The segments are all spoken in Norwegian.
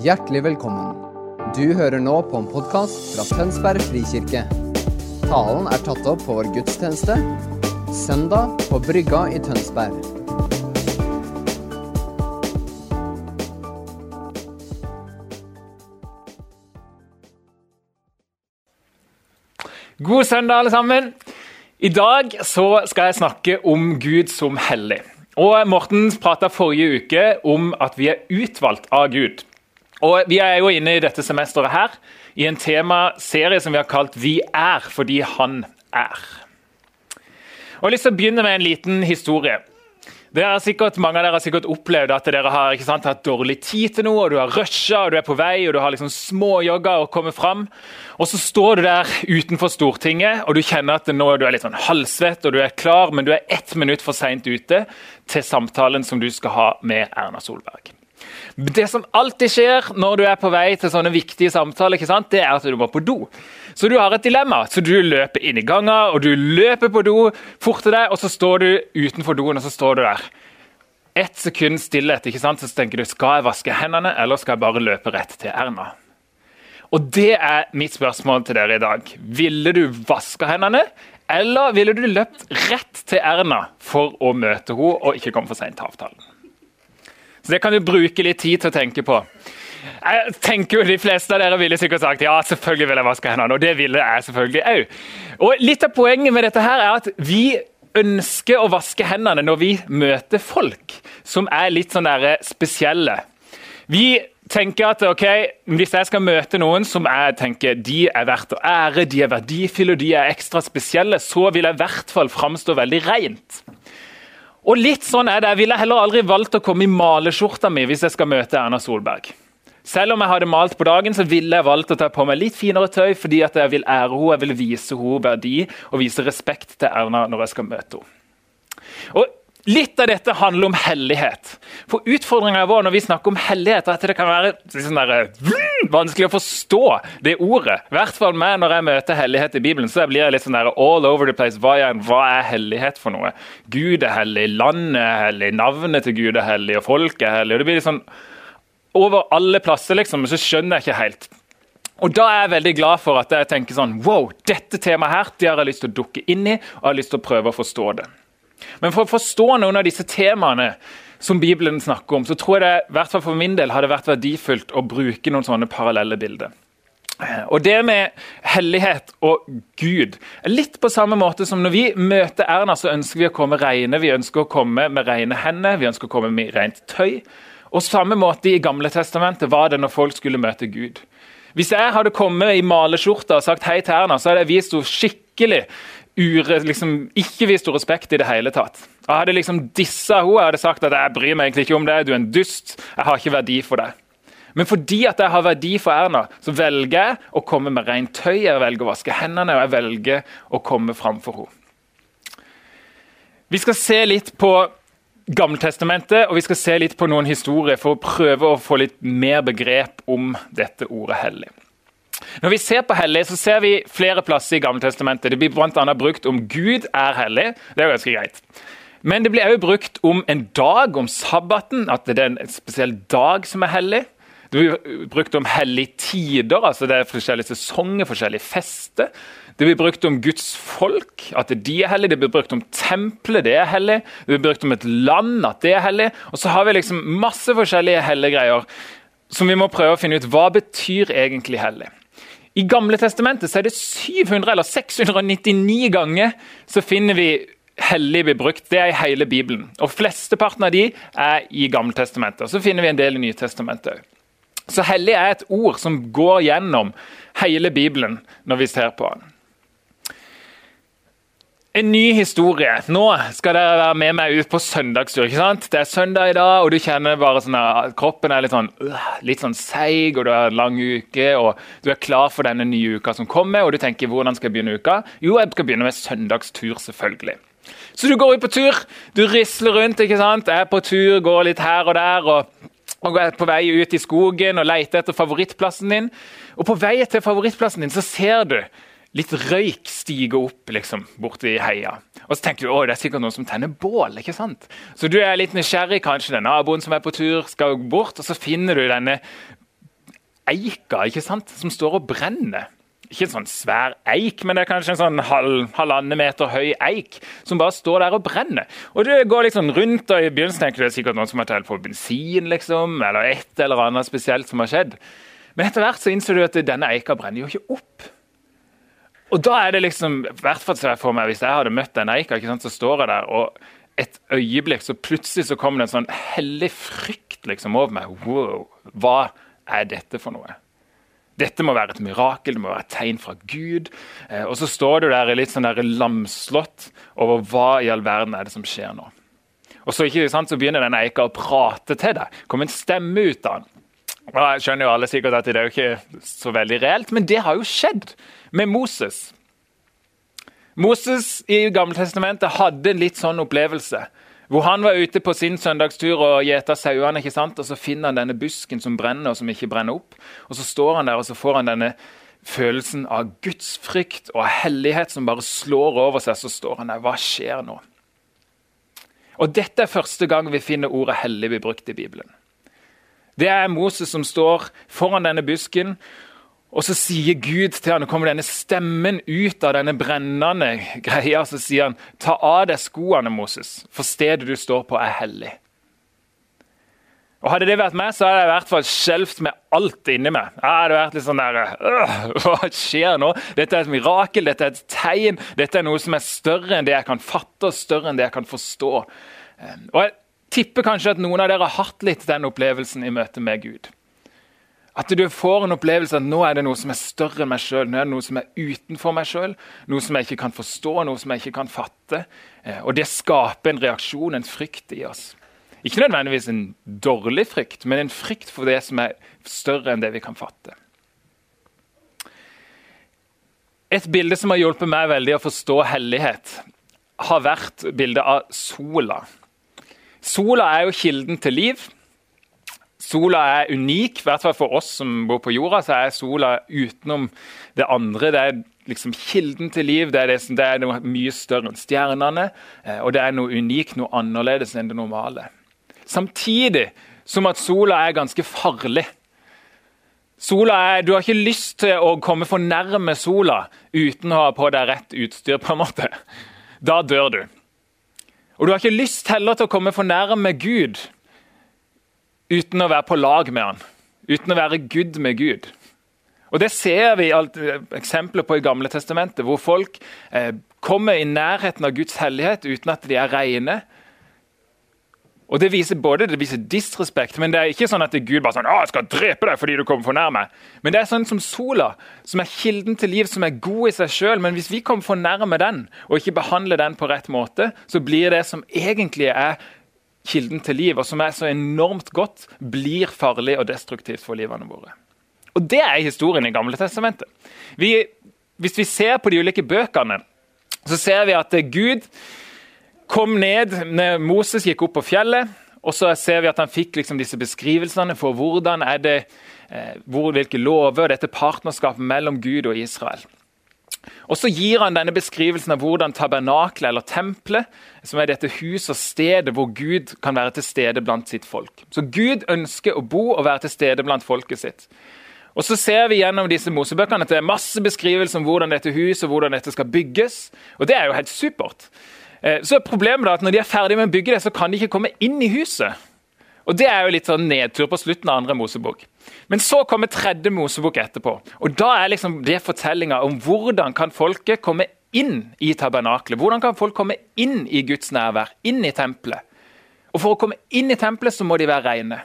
Hjertelig velkommen. Du hører nå på en podkast fra Tønsberg frikirke. Talen er tatt opp på vår gudstjeneste søndag på Brygga i Tønsberg. God søndag, alle sammen. I dag så skal jeg snakke om Gud som hellig. Og Morten prata forrige uke om at vi er utvalgt av Gud. Og Vi er jo inne i dette semesteret her i en temaserie som vi har kalt 'Vi er fordi Han er'. Og Jeg har lyst til å begynne med en liten historie. Det er sikkert, mange av dere har sikkert opplevd at dere har sant, hatt dårlig tid til noe, og du har rusha og du er på vei og du har liksom småjogga og kommet fram. Og så står du der utenfor Stortinget og du kjenner at nå er du er litt sånn halvsvett og du er klar, men du er ett minutt for seint ute til samtalen som du skal ha med Erna Solberg. Det som alltid skjer når du er på vei til sånne viktige samtaler, det er at du må på do. Så du har et dilemma. Så du løper inn i ganga, og du løper på do, fort til deg, og så står du utenfor doen og så står du der. Ett sekund stillhet, ikke sant? så tenker du skal jeg vaske hendene eller skal jeg bare løpe rett til Erna. Og Det er mitt spørsmål til dere i dag. Ville du vaska hendene, eller ville du løpt rett til Erna for å møte henne og ikke komme for seint til avtalen? Så Det kan du bruke litt tid til å tenke på. Jeg tenker jo De fleste av dere ville sikkert sagt ja, selvfølgelig vil jeg vaske hendene. Og det ville jeg selvfølgelig òg. Og litt av poenget med dette her er at vi ønsker å vaske hendene når vi møter folk som er litt sånn der spesielle. Vi tenker at ok, hvis jeg skal møte noen som jeg tenker de er verdt å ære, de er verdifulle, de er ekstra spesielle, så vil jeg i hvert fall framstå veldig rent. Og litt sånn er det. Jeg ville heller aldri valgt å komme i maleskjorta mi hvis jeg skal møte Erna Solberg. Selv om jeg hadde malt på dagen, så ville jeg valgt å ta på meg litt finere tøy fordi jeg vil ære henne, jeg vil vise henne verdi og vise respekt til Erna når jeg skal møte henne. Og Litt av dette handler om hellighet. For Utfordringa vår når vi snakker om hellighet, er at det kan være sånn der, mm, vanskelig å forstå det ordet. I hvert fall meg når jeg møter hellighet i Bibelen. så blir jeg litt sånn der, all over the place. Hva er, hva er hellighet for noe? Gud er hellig, landet er hellig, navnet til Gud er hellig, og folk er hellig. Og det blir litt sånn over alle plasser, liksom, så skjønner jeg ikke helt. Og Da er jeg veldig glad for at jeg tenker sånn Wow, dette temaet her, det har jeg lyst til å dukke inn i, og jeg har lyst til å prøve å forstå det. Men for å forstå noen av disse temaene som Bibelen snakker om, så tror jeg det i hvert fall for min del hadde vært verdifullt å bruke noen sånne parallelle bilder. Og Det med hellighet og Gud litt på samme måte som når vi møter Erna, så ønsker vi å komme reine. Vi ønsker å komme med rene hender, vi ønsker å komme med rent tøy. Og samme måte i Gamle Testamentet var det når folk skulle møte Gud. Hvis jeg hadde kommet i maleskjorte og sagt hei til Erna, så hadde jeg vist henne skikkelig ure, liksom, ikke vist henne respekt i det hele tatt. Jeg hadde liksom dissa henne, jeg hadde sagt at jeg bryr meg egentlig ikke om deg, du er en dust, jeg har ikke verdi for deg. Men fordi at jeg har verdi for Erna, så velger jeg å komme med rent tøy, jeg velger å vaske hendene og jeg velger å komme framfor henne. Vi skal se litt på Gammeltestamentet, og vi skal se litt på noen historier for å prøve å få litt mer begrep om dette ordet hellig. Når vi ser på hellig, så ser vi flere plasser i Gammeltestamentet. Det blir bl.a. brukt om Gud er hellig. Det er jo ganske greit. Men det blir også brukt om en dag, om sabbaten, at det er en spesiell dag som er hellig. Det blir brukt om hellige tider, altså det er forskjellige sesonger, forskjellige fester. Det blir brukt om Guds folk, at de er hellige. Det blir brukt om tempelet, det er hellig. Det blir brukt om et land, at det er hellig. Og så har vi liksom masse forskjellige hellige greier som vi må prøve å finne ut hva betyr egentlig hellig. I Gamle testamentet så er det 700 eller 699 ganger så finner vi hellig blir brukt. Det er i hele Bibelen. Og Flesteparten av de er i Gammeltestamentet. Så finner vi en del i Nytestamentet òg. Så hellig er et ord som går gjennom hele Bibelen når vi ser på den. En ny historie. Nå skal dere være med meg ut på søndagstur. ikke sant? Det er søndag i dag, og du kjenner bare sånn at kroppen er litt sånn, øh, litt sånn seig, og du har en lang uke, og du er klar for denne nye uka som kommer, og du tenker hvordan skal jeg begynne uka? Jo, jeg skal begynne med søndagstur, selvfølgelig. Så du går ut på tur, du risler rundt, ikke sant? Jeg er på tur, går litt her og der. og og er på vei ut i skogen og leter etter favorittplassen din. Og På vei til favorittplassen din så ser du litt røyk stiger opp liksom, borti heia. Og så tenker du å, det er sikkert noen som tenner bål. ikke sant? Så du er litt nysgjerrig. Kanskje den naboen som er på tur, skal bort, og så finner du denne eika ikke sant? som står og brenner. Ikke en sånn svær eik, men det er kanskje en sånn halv, halvannen meter høy eik som bare står der og brenner. Og du går liksom rundt, og I begynnelsen tenker det er sikkert noen som har telt på bensin, liksom, eller et eller annet spesielt som har skjedd. Men etter hvert så innser du at denne eika brenner jo ikke opp. Og da er det liksom, hvert for meg, Hvis jeg hadde møtt den eika, så står jeg der, og et øyeblikk så plutselig så kommer det en sånn hellig frykt liksom over meg. Wow, hva er dette for noe? Dette må være et mirakel, det må være et tegn fra Gud. Eh, og så står du der litt sånn der lamslått over hva i all verden er det som skjer nå. Og så, ikke sant, så begynner den eika å prate til deg. Kom en stemme ut av den. Og jeg skjønner jo alle sikkert at det er jo ikke så veldig reelt, men det har jo skjedd med Moses. Moses i Gammeltestamentet hadde en litt sånn opplevelse. Hvor han var ute på sin søndagstur og gjeta sauene, ikke sant? og så finner han denne busken som brenner og som ikke brenner opp. Og Så står han der og så får han denne følelsen av gudsfrykt og hellighet som bare slår over seg. Så står han der. Hva skjer nå? Og Dette er første gang vi finner ordet 'hellig' blir brukt i Bibelen. Det er Moses som står foran denne busken, og så sier Gud til han, og kommer denne stemmen ut av denne brennende greia. Så sier han, ta av deg skoene, Moses, for stedet du står på, er hellig. Og Hadde det vært meg, så hadde jeg i hvert fall skjelvt med alt inni meg. Jeg hadde vært litt sånn der, Hva skjer nå? Dette er et mirakel, dette er et tegn. Dette er noe som er større enn det jeg kan fatte og større enn det jeg kan forstå. Og Jeg tipper kanskje at noen av dere har hatt litt den opplevelsen i møte med Gud. At du får en opplevelse at nå er det noe som er større enn meg sjøl. Nå er det noe som er utenfor meg sjøl, noe som jeg ikke kan forstå, noe som jeg ikke kan fatte. Eh, og det skaper en reaksjon, en frykt i oss. Ikke nødvendigvis en dårlig frykt, men en frykt for det som er større enn det vi kan fatte. Et bilde som har hjulpet meg veldig å forstå hellighet, har vært bildet av sola. Sola er jo kilden til liv. Sola er unik, i hvert fall for oss som bor på jorda. så er Sola utenom det andre. Det er liksom kilden til liv. Det er, det, det er noe mye større enn stjernene. Eh, og det er noe unikt, noe annerledes enn det normale. Samtidig som at sola er ganske farlig. Sola er, Du har ikke lyst til å komme for nærme sola uten å ha på deg rett utstyr. på en måte. Da dør du. Og du har ikke lyst heller til å komme for nærme Gud uten å være på lag med han, uten å være good med Gud. Og Det ser vi alt, eksempler på i Gamle testamentet, hvor folk eh, kommer i nærheten av Guds hellighet uten at de er rene. Og Det viser både det viser disrespekt, men det er ikke sånn at Gud bare sånn, å, jeg skal drepe deg fordi du kommer for nærme. Men det er sånn som sola, som er kilden til liv, som er god i seg sjøl. Men hvis vi kommer for nærme den, og ikke behandler den på rett måte, så blir det som egentlig er kilden til liv, og som er så enormt godt, blir farlig og destruktivt for livene våre. Og Det er historien i Gamle testamentet. Vi, hvis vi ser på de ulike bøkene, så ser vi at Gud kom ned når Moses gikk opp på fjellet. Og så ser vi at han fikk liksom disse beskrivelsene for hvordan er det, eh, hvor, hvilke lover og dette partnerskapet mellom Gud og Israel. Og Så gir han denne beskrivelsen av hvordan tabernaklet, eller tempelet, som er dette huset og stedet hvor Gud kan være til stede blant sitt folk. Så Gud ønsker å bo og være til stede blant folket sitt. Og Så ser vi gjennom disse mosebøkene at det er masse beskrivelser om hvordan dette huset og hvordan dette skal bygges. Og Det er jo helt supert. Eh, så er problemet da at Når de er ferdige med å bygge det, så kan de ikke komme inn i huset. Og Det er jo litt sånn nedtur på slutten av andre Mosebok. Men så kommer tredje Mosebok etterpå. Og Da er liksom det fortellinga om hvordan kan folket komme inn i tabernaklet. Hvordan kan folk komme inn i Guds nærvær, inn i tempelet. Og For å komme inn i tempelet så må de være reine.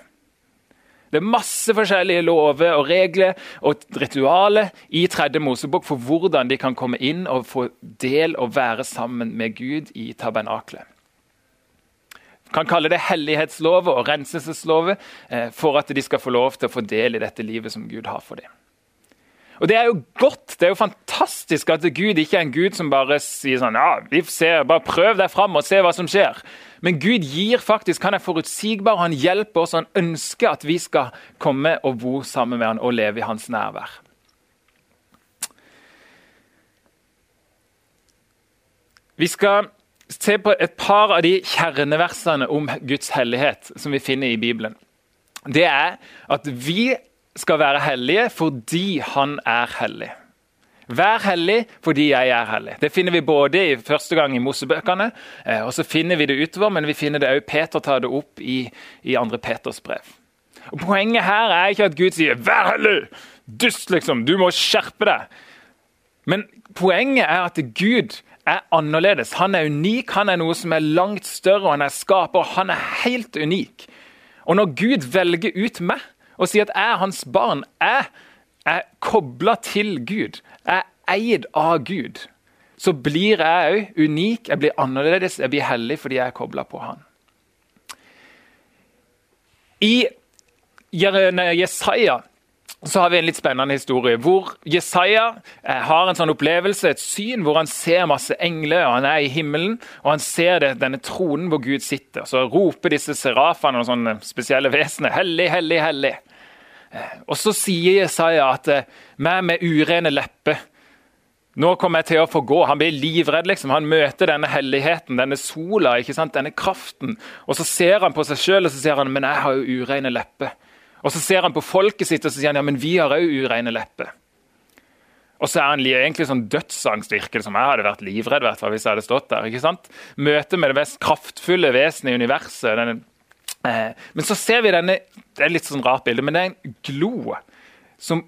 Det er masse forskjellige lover og regler og ritualer i tredje Mosebok for hvordan de kan komme inn og få del og være sammen med Gud i tabernaklet kan kalle det hellighetslover og renselseslover eh, for at de skal få lov til å få del i dette livet som Gud har for dem. Og Det er jo godt, det er jo fantastisk at Gud ikke er en Gud som bare sier sånn ja, vi ser, bare prøv deg fram og se hva som skjer. Men Gud gir faktisk, han er forutsigbar, han hjelper oss, han ønsker at vi skal komme og bo sammen med han og leve i hans nærvær. Vi skal se på et par av de kjerneversene om Guds hellighet som vi finner i Bibelen. Det er at vi skal være hellige fordi han er hellig. Vær hellig fordi jeg er hellig. Det finner vi både i første gang i Mosebøkene, eh, og så finner vi det utover, men vi finner det òg Peter tar det opp i, i andre Peters brev. Og Poenget her er ikke at Gud sier 'vær hellig', dust, liksom, du må skjerpe deg. Men poenget er at Gud er annerledes. Han er unik, han er noe som er langt større, han er skaper, han er helt unik. Og når Gud velger ut meg og sier at jeg er hans barn, jeg er kobla til Gud, jeg er eid av Gud, så blir jeg òg unik, jeg blir annerledes, jeg blir hellig fordi jeg er kobla på han. I Jesaja så har vi en litt spennende historie hvor Jesaja eh, har en sånn opplevelse, et syn, hvor han ser masse engler. og Han er i himmelen, og han ser det, denne tronen hvor Gud sitter. Så roper disse serafene og sånne spesielle vesener 'Hellig, hellig, hellig'. Eh, og så sier Jesaja at eh, 'meg med urene lepper'. Nå kommer jeg til å få gå. Han blir livredd. liksom. Han møter denne helligheten, denne sola, ikke sant? denne kraften. Og så ser han på seg sjøl og så sier han, 'men jeg har jo urene lepper'. Og Så ser han på folket sitt og så sier han, ja, men vi har òg ureine lepper. Og så er han egentlig sånn dødsangst, virker det som. Jeg hadde vært livredd hvert hvis jeg hadde stått der. ikke sant? Møte med det mest kraftfulle vesenet i universet. Denne, eh, men så ser vi denne Det er litt sånn rart bilde, men det er en glo som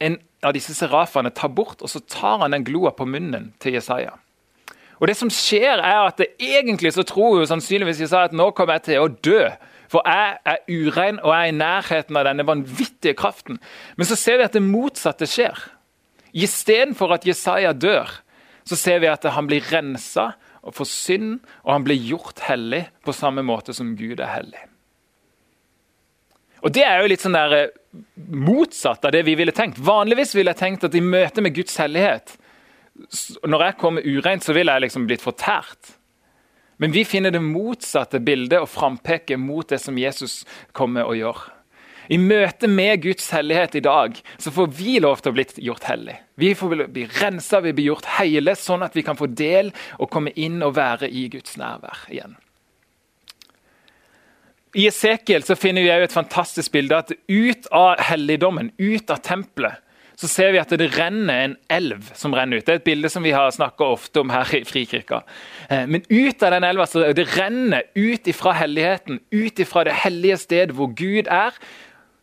en av disse serafene tar bort, og så tar han den gloa på munnen til Jesaja. Og det som skjer er at det Egentlig så tror jo sannsynligvis Jesaja at nå kommer jeg til å dø. For jeg er urein og jeg er i nærheten av denne vanvittige kraften. Men så ser vi at det motsatte skjer. Istedenfor at Jesaja dør, så ser vi at han blir rensa for synd, og han blir gjort hellig på samme måte som Gud er hellig. Og Det er jo litt sånn der eh, motsatt av det vi ville tenkt. Vanligvis ville jeg tenkt at i møte med Guds hellighet, når jeg kommer ureint, så ville jeg liksom blitt fortært. Men vi finner det motsatte bildet og frampeket mot det som Jesus kommer og gjør. I møte med Guds hellighet i dag så får vi lov til å bli gjort hellig. Vi får bli rensa, vi blir gjort hele, sånn at vi kan få del og komme inn og være i Guds nærvær igjen. I Esekiel så finner vi et fantastisk bilde at ut av helligdommen, ut av tempelet, så ser vi at det renner en elv som renner ut. Det er et bilde som vi har snakka ofte om her i Frikirka. Eh, men ut av den elva, så det renner ut ifra helligheten, ut ifra det hellige stedet hvor Gud er.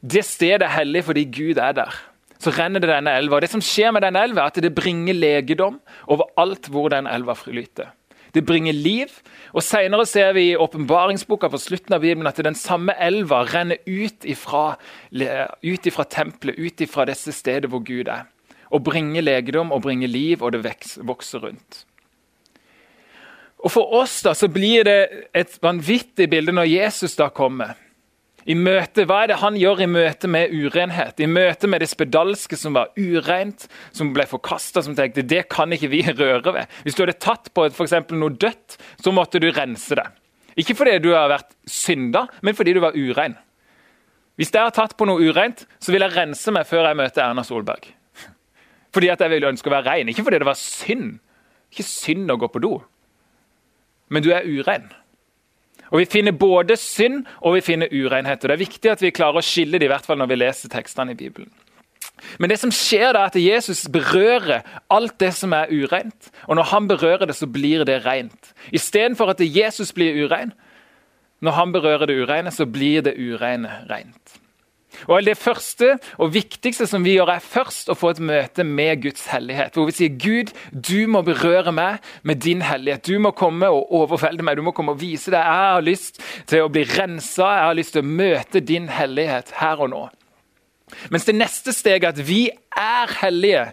Det stedet er hellig fordi Gud er der. Så renner det denne elva. Og det som skjer med denne elva, er at det bringer legedom over alt hvor den elva flyter. Det bringer liv. Og Senere ser vi i åpenbaringsboka på slutten av Bibelen at den samme elva renner ut ifra, ut ifra tempelet, ut ifra dette stedet hvor Gud er. Og bringer legedom og bringer liv, og det vokser rundt. Og For oss da, så blir det et vanvittig bilde når Jesus da kommer. I møte, Hva er det han gjør i møte med urenhet? I møte med det spedalske som var ureint, som ble forkasta, som tenkte det kan ikke vi røre ved. Hvis du hadde tatt på for noe dødt, så måtte du rense det. Ikke fordi du har vært synda, men fordi du var urein. Hvis jeg har tatt på noe ureint, så vil jeg rense meg før jeg møter Erna Solberg. Fordi at jeg vil ønske å være rein, ikke fordi det var synd. Ikke synd å gå på do, men du er urein. Og Vi finner både synd og vi finner urenhet. og Det er viktig at vi klarer å skille det, i hvert fall når vi leser tekstene i Bibelen. Men det som skjer da er at Jesus berører alt det som er ureint. Og når han berører det, så blir det rent. Istedenfor at Jesus blir urein, når han berører det ureine, så blir det ureine rent. Og Det første og viktigste som vi gjør, er først å få et møte med Guds hellighet. Hvor vi sier Gud, du må berøre meg med din hellighet. Du må komme og overfelde meg. Du må komme og vise deg. Jeg har lyst til å bli rensa. Jeg har lyst til å møte din hellighet her og nå. Mens det neste steget er at vi er hellige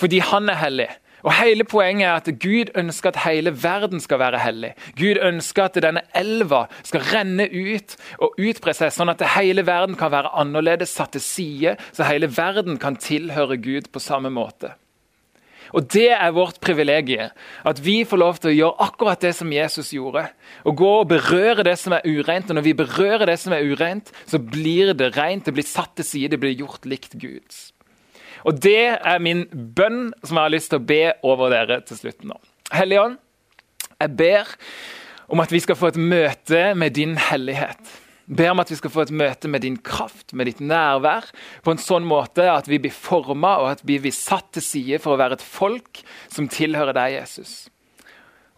fordi han er hellig. Og Hele poenget er at Gud ønsker at hele verden skal være hellig. Gud ønsker at denne elva skal renne ut og utbre seg, sånn at hele verden kan være annerledes, satt til side, så hele verden kan tilhøre Gud på samme måte. Og Det er vårt privilegium, at vi får lov til å gjøre akkurat det som Jesus gjorde. Å gå og berøre det som er ureint. Og når vi berører det som er ureint, så blir det rent, det blir satt til side, det blir gjort likt Guds. Og Det er min bønn som jeg har lyst til å be over dere til slutt nå. Hellige Ånd, jeg ber om at vi skal få et møte med din hellighet. Ber om at vi skal få et møte med din kraft, med ditt nærvær, på en sånn måte at vi blir forma og at vi blir satt til side for å være et folk som tilhører deg, Jesus.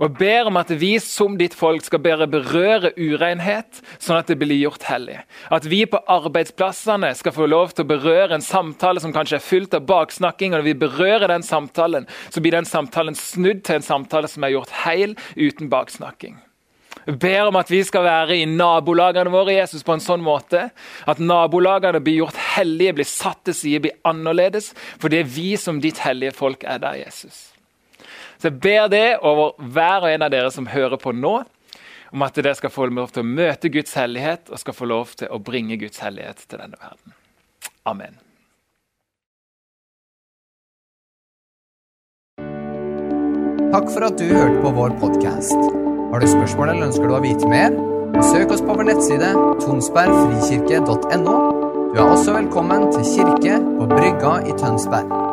Og jeg ber om at vi som ditt folk skal bare berøre urenhet, sånn at det blir gjort hellig. At vi på arbeidsplassene skal få lov til å berøre en samtale som kanskje er fylt av baksnakking. og Når vi berører den samtalen, så blir den samtalen snudd til en samtale som er gjort heil, uten baksnakking. Jeg ber om at vi skal være i nabolagene våre Jesus på en sånn måte at nabolagene blir gjort hellige, blir satt til side, blir annerledes, for det er vi som ditt hellige folk er der, Jesus. Så jeg ber det over hver og en av dere som hører på nå, om at dere skal få lov til å møte Guds hellighet og skal få lov til å bringe Guds hellighet til denne verden. Amen. Takk for at du hørte på vår podkast. Har du spørsmål eller ønsker du å vite mer? Søk oss på vår nettside tonsbergfrikirke.no. Du er også velkommen til kirke på Brygga i Tønsberg.